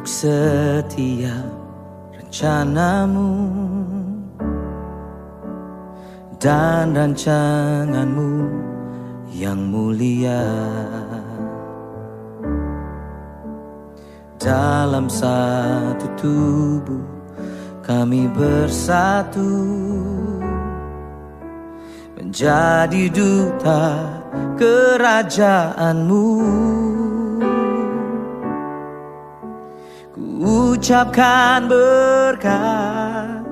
Untuk setiap rencanamu dan rancanganmu yang mulia dalam satu tubuh kami bersatu menjadi duta kerajaanmu. Ucapkan berkat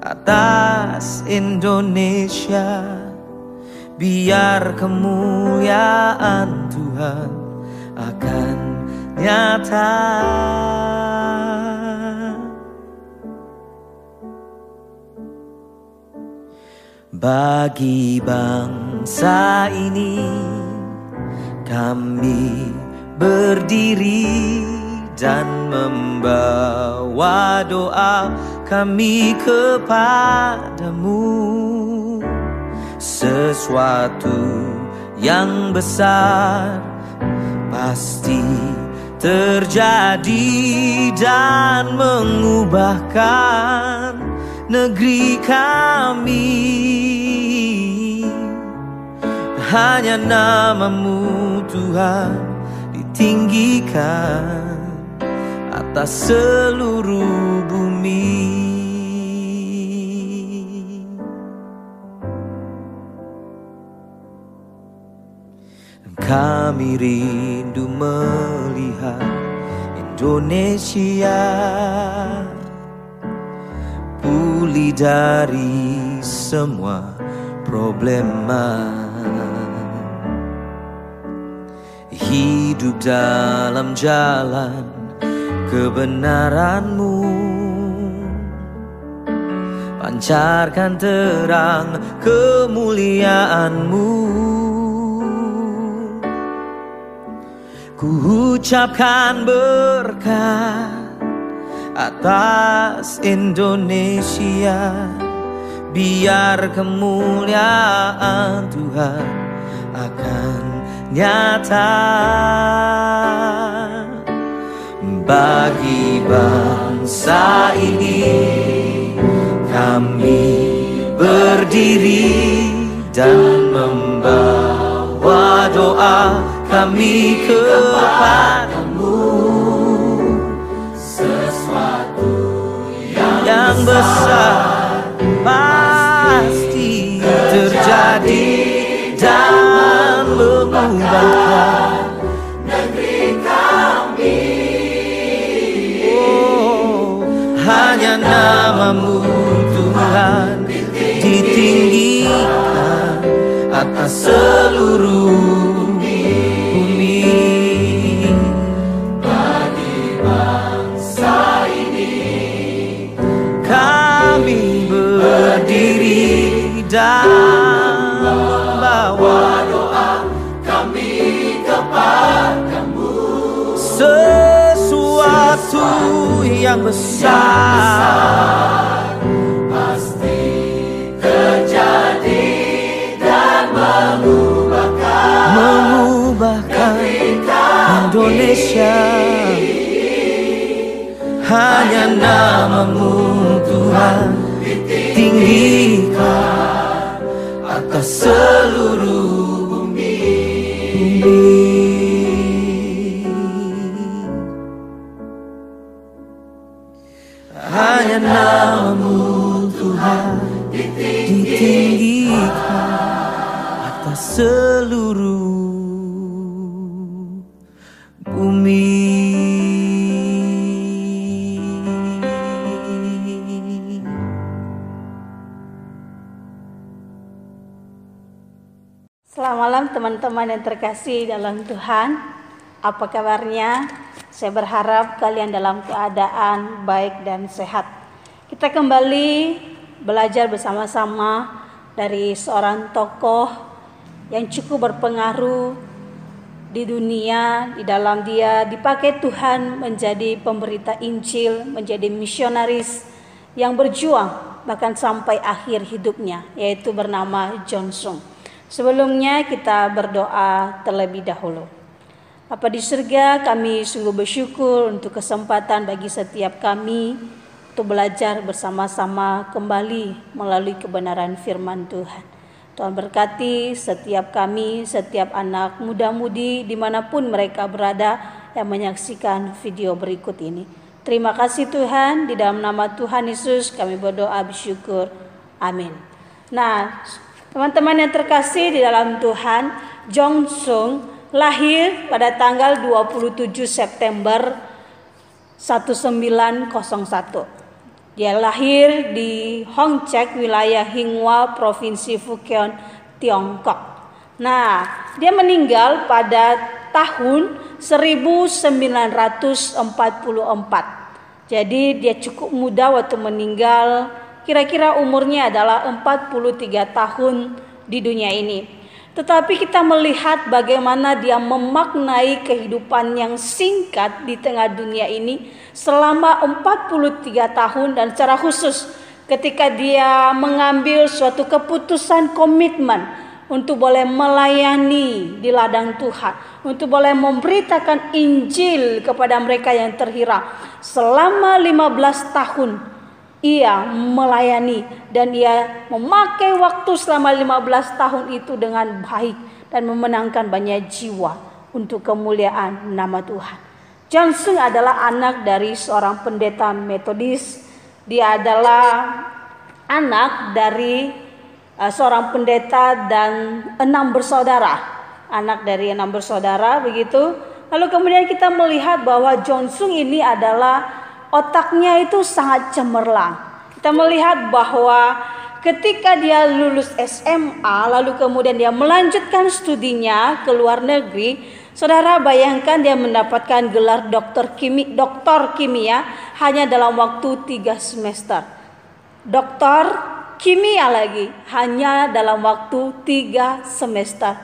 atas Indonesia. Biar kemuliaan Tuhan akan nyata. Bagi bangsa ini kami berdiri dan membawa doa kami kepadamu. Sesuatu yang besar pasti terjadi dan mengubahkan negeri kami. Hanya namamu Tuhan ditinggikan atas seluruh bumi. Kami rindu melihat Indonesia pulih dari semua problema. Hidup dalam jalan kebenaranmu. Pancarkan terang kemuliaanmu. Ku ucapkan berkat atas Indonesia. Biar kemuliaan Tuhan akan nyata bagi bangsa ini. Kami berdiri dan membawa doa kami kepadamu sesuatu yang, yang besar namamu Tuhan ditinggikan atas seluruh bumi. Bagi bangsa ini kami berdiri dan bawa doa kami kepadamu. Sesuatu yang besar hanya namamu Tuhan. Tinggikan atas seluruh teman-teman yang terkasih dalam Tuhan. Apa kabarnya? Saya berharap kalian dalam keadaan baik dan sehat. Kita kembali belajar bersama-sama dari seorang tokoh yang cukup berpengaruh di dunia, di dalam dia dipakai Tuhan menjadi pemberita Injil, menjadi misionaris yang berjuang bahkan sampai akhir hidupnya, yaitu bernama Johnson. Sebelumnya kita berdoa terlebih dahulu. Apa di surga kami sungguh bersyukur untuk kesempatan bagi setiap kami untuk belajar bersama-sama kembali melalui kebenaran firman Tuhan. Tuhan berkati setiap kami, setiap anak muda-mudi di mana pun mereka berada yang menyaksikan video berikut ini. Terima kasih Tuhan, di dalam nama Tuhan Yesus kami berdoa bersyukur. Amin. Nah, teman-teman yang terkasih di dalam Tuhan, Jong Sung lahir pada tanggal 27 September 1901. Dia lahir di Hongchek, wilayah Hinghua, Provinsi Fujian, Tiongkok. Nah, dia meninggal pada tahun 1944. Jadi dia cukup muda waktu meninggal. Kira-kira umurnya adalah 43 tahun di dunia ini. Tetapi kita melihat bagaimana dia memaknai kehidupan yang singkat di tengah dunia ini selama 43 tahun dan secara khusus ketika dia mengambil suatu keputusan komitmen untuk boleh melayani di ladang Tuhan, untuk boleh memberitakan Injil kepada mereka yang terhirang selama 15 tahun ia melayani dan ia memakai waktu selama 15 tahun itu dengan baik dan memenangkan banyak jiwa untuk kemuliaan nama Tuhan. Johnson adalah anak dari seorang pendeta metodis. Dia adalah anak dari uh, seorang pendeta dan enam bersaudara. Anak dari enam bersaudara begitu. Lalu kemudian kita melihat bahwa Johnson ini adalah otaknya itu sangat cemerlang. Kita melihat bahwa ketika dia lulus SMA lalu kemudian dia melanjutkan studinya ke luar negeri, saudara bayangkan dia mendapatkan gelar doktor kimia, doktor kimia hanya dalam waktu tiga semester. Doktor kimia lagi hanya dalam waktu tiga semester.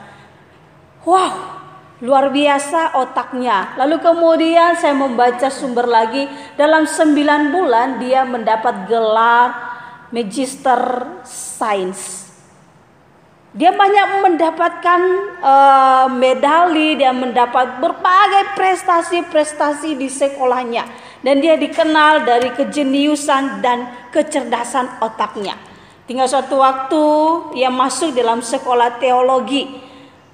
Wow, Luar biasa otaknya. Lalu kemudian saya membaca sumber lagi. Dalam sembilan bulan dia mendapat gelar Magister Science. Dia banyak mendapatkan uh, medali, dia mendapat berbagai prestasi-prestasi di sekolahnya. Dan dia dikenal dari kejeniusan dan kecerdasan otaknya. Tinggal suatu waktu ia masuk dalam sekolah teologi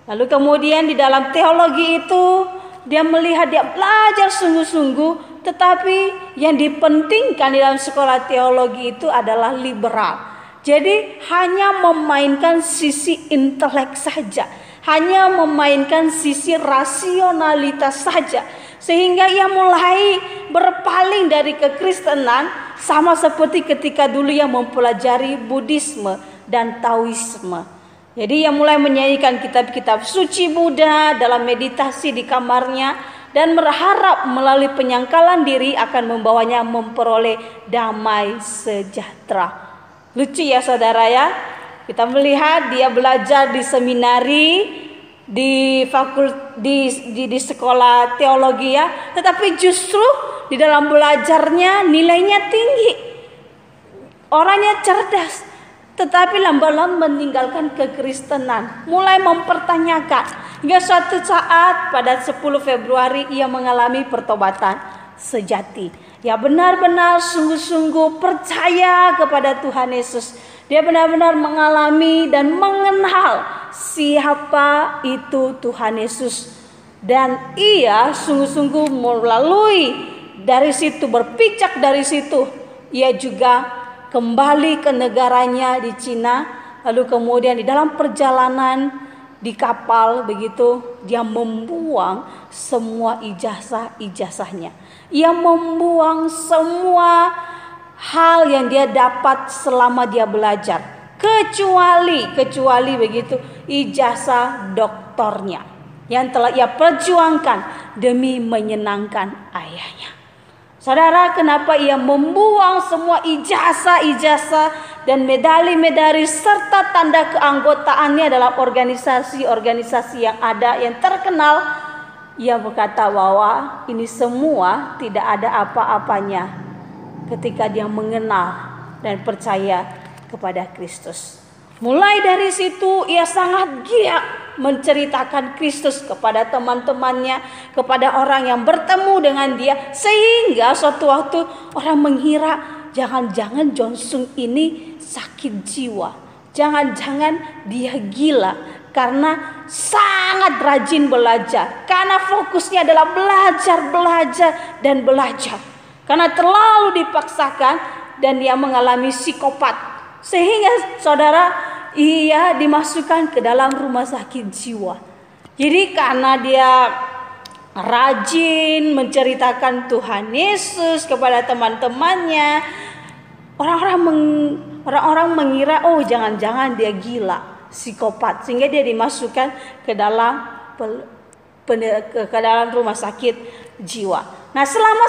Lalu kemudian di dalam teologi itu dia melihat dia belajar sungguh-sungguh tetapi yang dipentingkan di dalam sekolah teologi itu adalah liberal. Jadi hanya memainkan sisi intelek saja, hanya memainkan sisi rasionalitas saja sehingga ia mulai berpaling dari kekristenan sama seperti ketika dulu ia mempelajari Buddhisme dan Taoisme. Jadi ia mulai menyanyikan kitab-kitab suci Buddha dalam meditasi di kamarnya dan berharap melalui penyangkalan diri akan membawanya memperoleh damai sejahtera. Lucu ya saudara ya. Kita melihat dia belajar di seminari di fakult di, di di sekolah teologi ya, tetapi justru di dalam belajarnya nilainya tinggi. Orangnya cerdas, tetapi lambat-lambat meninggalkan kekristenan, mulai mempertanyakan. Hingga suatu saat pada 10 Februari ia mengalami pertobatan sejati. Ya benar-benar sungguh-sungguh percaya kepada Tuhan Yesus. Dia benar-benar mengalami dan mengenal siapa itu Tuhan Yesus. Dan ia sungguh-sungguh melalui dari situ berpijak dari situ ia juga kembali ke negaranya di Cina, lalu kemudian di dalam perjalanan di kapal begitu dia membuang semua ijazah-ijazahnya. Ia membuang semua hal yang dia dapat selama dia belajar, kecuali kecuali begitu ijazah doktornya yang telah ia perjuangkan demi menyenangkan ayahnya. Saudara, kenapa ia membuang semua ijazah-ijazah dan medali-medali serta tanda keanggotaannya dalam organisasi-organisasi yang ada yang terkenal? Ia berkata bahwa ini semua tidak ada apa-apanya ketika dia mengenal dan percaya kepada Kristus. Mulai dari situ ia sangat giat menceritakan Kristus kepada teman-temannya, kepada orang yang bertemu dengan dia sehingga suatu waktu orang mengira jangan-jangan Johnson ini sakit jiwa. Jangan-jangan dia gila karena sangat rajin belajar. Karena fokusnya adalah belajar, belajar dan belajar. Karena terlalu dipaksakan dan dia mengalami psikopat sehingga saudara ia dimasukkan ke dalam rumah sakit jiwa. Jadi karena dia rajin menceritakan Tuhan Yesus kepada teman-temannya, orang-orang meng, mengira oh jangan-jangan dia gila, psikopat sehingga dia dimasukkan ke dalam ke dalam rumah sakit jiwa. Nah, selama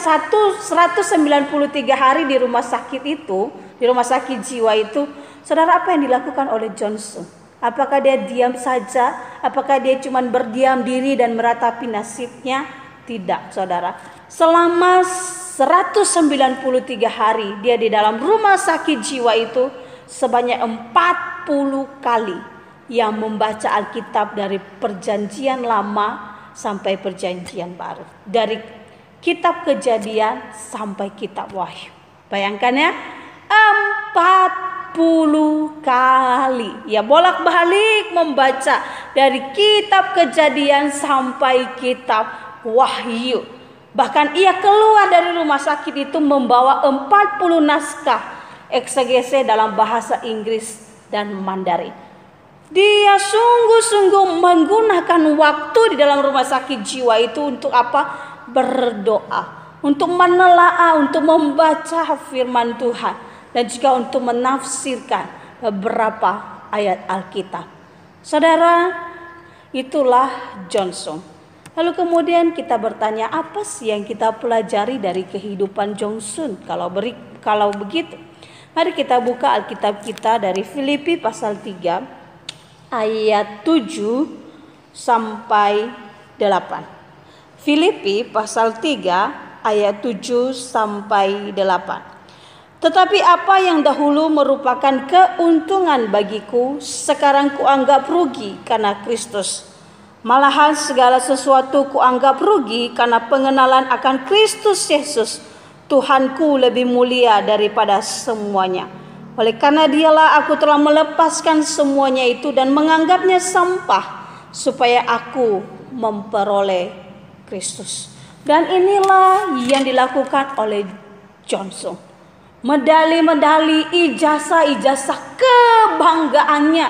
91 193 hari di rumah sakit itu, di rumah sakit jiwa itu, saudara apa yang dilakukan oleh Johnson? Apakah dia diam saja? Apakah dia cuma berdiam diri dan meratapi nasibnya? Tidak, saudara. Selama 193 hari dia di dalam rumah sakit jiwa itu sebanyak 40 kali yang membaca Alkitab dari perjanjian lama sampai perjanjian baru. Dari kitab kejadian sampai kitab wahyu. Bayangkan ya, 40 kali. Ya bolak-balik membaca dari kitab kejadian sampai kitab wahyu. Bahkan ia keluar dari rumah sakit itu membawa 40 naskah eksegese dalam bahasa Inggris dan Mandarin. Dia sungguh-sungguh menggunakan waktu di dalam rumah sakit jiwa itu untuk apa? Berdoa, untuk menelaah, untuk membaca firman Tuhan dan juga untuk menafsirkan beberapa ayat Alkitab. Saudara, itulah Johnson. Lalu kemudian kita bertanya apa sih yang kita pelajari dari kehidupan Johnson kalau beri, kalau begitu. Mari kita buka Alkitab kita dari Filipi pasal 3 ayat 7 sampai 8. Filipi pasal 3 ayat 7 sampai 8. Tetapi apa yang dahulu merupakan keuntungan bagiku, sekarang kuanggap rugi karena Kristus. Malahan segala sesuatu kuanggap rugi karena pengenalan akan Kristus Yesus, Tuhanku lebih mulia daripada semuanya. Oleh karena dialah aku telah melepaskan semuanya itu dan menganggapnya sampah supaya aku memperoleh Kristus. Dan inilah yang dilakukan oleh Johnson medali-medali, ijazah-ijazah kebanggaannya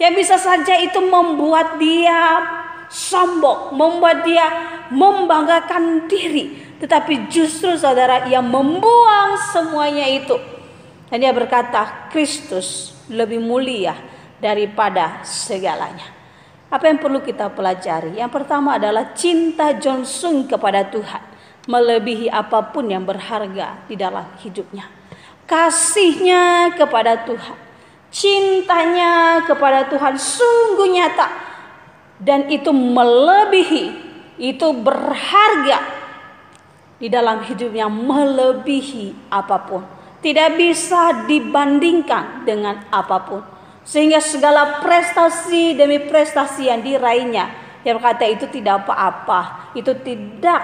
yang bisa saja itu membuat dia sombong, membuat dia membanggakan diri. Tetapi justru saudara yang membuang semuanya itu. Dan dia berkata, Kristus lebih mulia daripada segalanya. Apa yang perlu kita pelajari? Yang pertama adalah cinta Johnson kepada Tuhan. Melebihi apa pun yang berharga di dalam hidupnya kasihnya kepada Tuhan, cintanya kepada Tuhan sungguh nyata dan itu melebihi, itu berharga di dalam hidupnya melebihi apa pun. Tidak bisa dibandingkan dengan apa pun. Sehingga segala prestasi demi prestasi yang diraihnya, yang berkata itu tidak apa-apa, itu tidak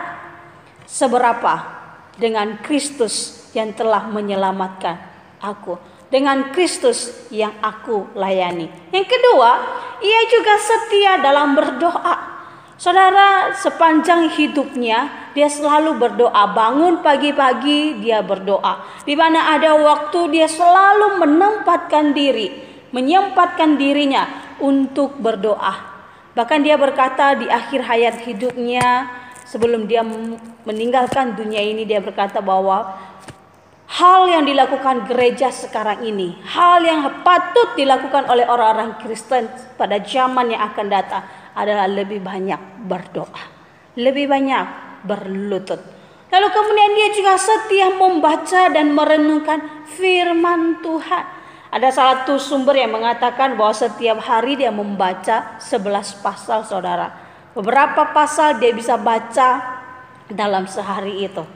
seberapa dengan Kristus yang telah menyelamatkan aku dengan Kristus yang aku layani. Yang kedua, ia juga setia dalam berdoa. Saudara, sepanjang hidupnya dia selalu berdoa. Bangun pagi-pagi dia berdoa. Di mana ada waktu dia selalu menempatkan diri, menyempatkan dirinya untuk berdoa. Bahkan dia berkata di akhir hayat hidupnya sebelum dia meninggalkan dunia ini dia berkata bahwa hal yang dilakukan gereja sekarang ini, hal yang patut dilakukan oleh orang-orang Kristen pada zaman yang akan datang adalah lebih banyak berdoa, lebih banyak berlutut. Lalu kemudian dia juga setia membaca dan merenungkan firman Tuhan. Ada satu sumber yang mengatakan bahwa setiap hari dia membaca 11 pasal saudara. Beberapa pasal dia bisa baca dalam sehari itu.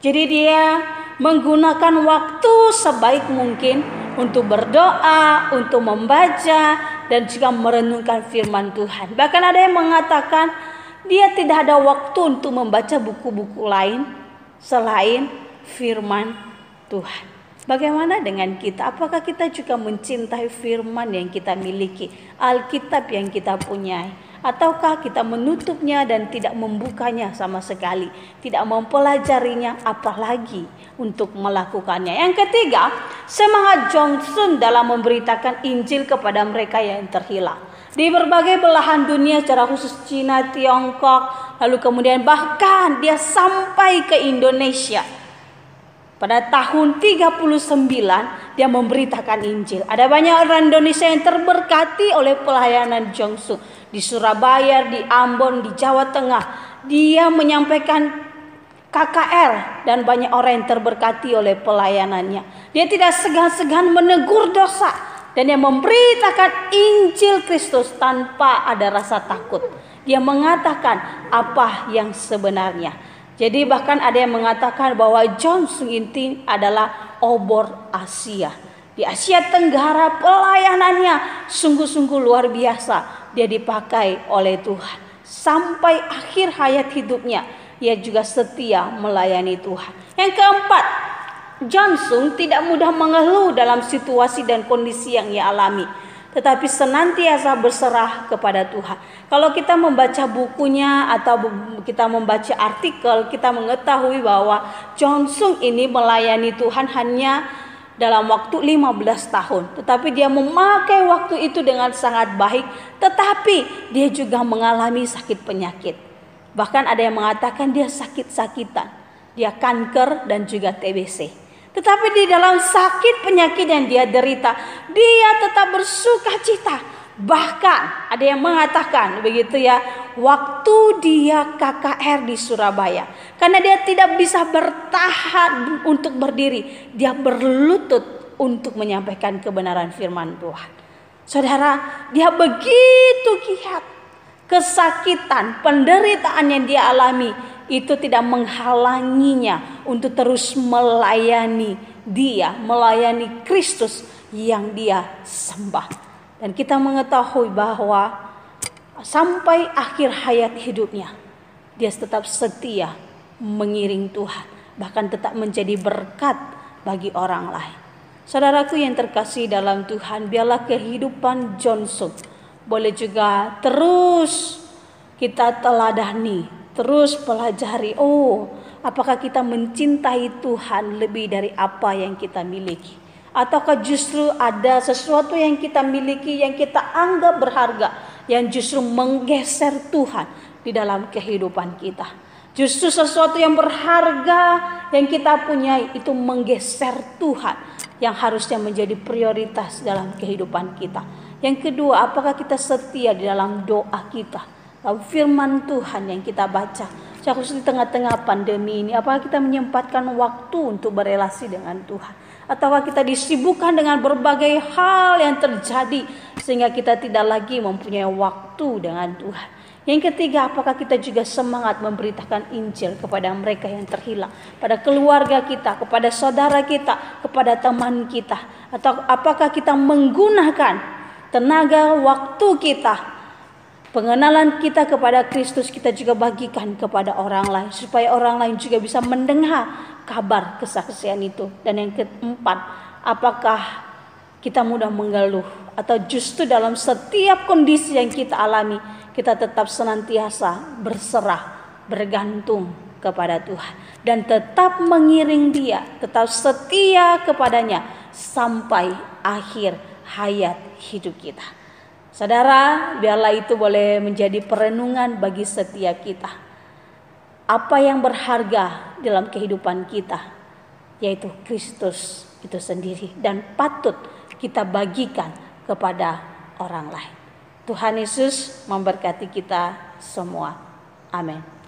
Jadi dia menggunakan waktu sebaik mungkin untuk berdoa, untuk membaca, dan juga merenungkan firman Tuhan. Bahkan ada yang mengatakan dia tidak ada waktu untuk membaca buku-buku lain selain firman Tuhan. Bagaimana dengan kita? Apakah kita juga mencintai firman yang kita miliki, Alkitab yang kita punyai? Ataukah kita menutupnya dan tidak membukanya sama sekali, tidak mempelajarinya apalagi untuk melakukannya. Yang ketiga, semangat Johnson dalam memberitakan Injil kepada mereka yang terhilang. Di berbagai belahan dunia secara khusus Cina, Tiongkok, lalu kemudian bahkan dia sampai ke Indonesia pada tahun 39 dia memberitakan Injil. Ada banyak orang Indonesia yang terberkati oleh pelayanan Jongsu di Surabaya, di Ambon, di Jawa Tengah. Dia menyampaikan KKR dan banyak orang yang terberkati oleh pelayanannya. Dia tidak segan-segan menegur dosa dan dia memberitakan Injil Kristus tanpa ada rasa takut. Dia mengatakan apa yang sebenarnya. Jadi bahkan ada yang mengatakan bahwa John Inti adalah obor Asia. Di Asia Tenggara pelayanannya sungguh-sungguh luar biasa. Dia dipakai oleh Tuhan. Sampai akhir hayat hidupnya ia juga setia melayani Tuhan. Yang keempat, Johnson tidak mudah mengeluh dalam situasi dan kondisi yang ia alami tetapi senantiasa berserah kepada Tuhan. Kalau kita membaca bukunya atau kita membaca artikel, kita mengetahui bahwa Johnson ini melayani Tuhan hanya dalam waktu 15 tahun. Tetapi dia memakai waktu itu dengan sangat baik, tetapi dia juga mengalami sakit penyakit. Bahkan ada yang mengatakan dia sakit-sakitan. Dia kanker dan juga TBC. Tetapi di dalam sakit penyakit yang dia derita, dia tetap bersuka cita. Bahkan ada yang mengatakan begitu ya, waktu dia KKR di Surabaya, karena dia tidak bisa bertahan untuk berdiri, dia berlutut untuk menyampaikan kebenaran firman Tuhan. Saudara, dia begitu giat kesakitan, penderitaan yang dia alami itu tidak menghalanginya untuk terus melayani dia, melayani Kristus yang dia sembah. Dan kita mengetahui bahwa sampai akhir hayat hidupnya, dia tetap setia mengiring Tuhan, bahkan tetap menjadi berkat bagi orang lain. Saudaraku yang terkasih dalam Tuhan, biarlah kehidupan Johnson boleh juga terus kita teladani terus pelajari, oh, apakah kita mencintai Tuhan lebih dari apa yang kita miliki? Ataukah justru ada sesuatu yang kita miliki yang kita anggap berharga yang justru menggeser Tuhan di dalam kehidupan kita? Justru sesuatu yang berharga yang kita punya itu menggeser Tuhan yang harusnya menjadi prioritas dalam kehidupan kita. Yang kedua, apakah kita setia di dalam doa kita? Lalu firman Tuhan yang kita baca. Khusus di tengah-tengah pandemi ini, apakah kita menyempatkan waktu untuk berelasi dengan Tuhan? Ataukah kita disibukkan dengan berbagai hal yang terjadi sehingga kita tidak lagi mempunyai waktu dengan Tuhan? Yang ketiga, apakah kita juga semangat memberitakan Injil kepada mereka yang terhilang, pada keluarga kita, kepada saudara kita, kepada teman kita, atau apakah kita menggunakan tenaga waktu kita Pengenalan kita kepada Kristus kita juga bagikan kepada orang lain supaya orang lain juga bisa mendengar kabar kesaksian itu. Dan yang keempat, apakah kita mudah mengeluh atau justru dalam setiap kondisi yang kita alami kita tetap senantiasa berserah, bergantung kepada Tuhan dan tetap mengiring Dia, tetap setia kepadanya sampai akhir hayat hidup kita. Saudara, biarlah itu boleh menjadi perenungan bagi setiap kita. Apa yang berharga dalam kehidupan kita, yaitu Kristus itu sendiri, dan patut kita bagikan kepada orang lain. Tuhan Yesus memberkati kita semua. Amin.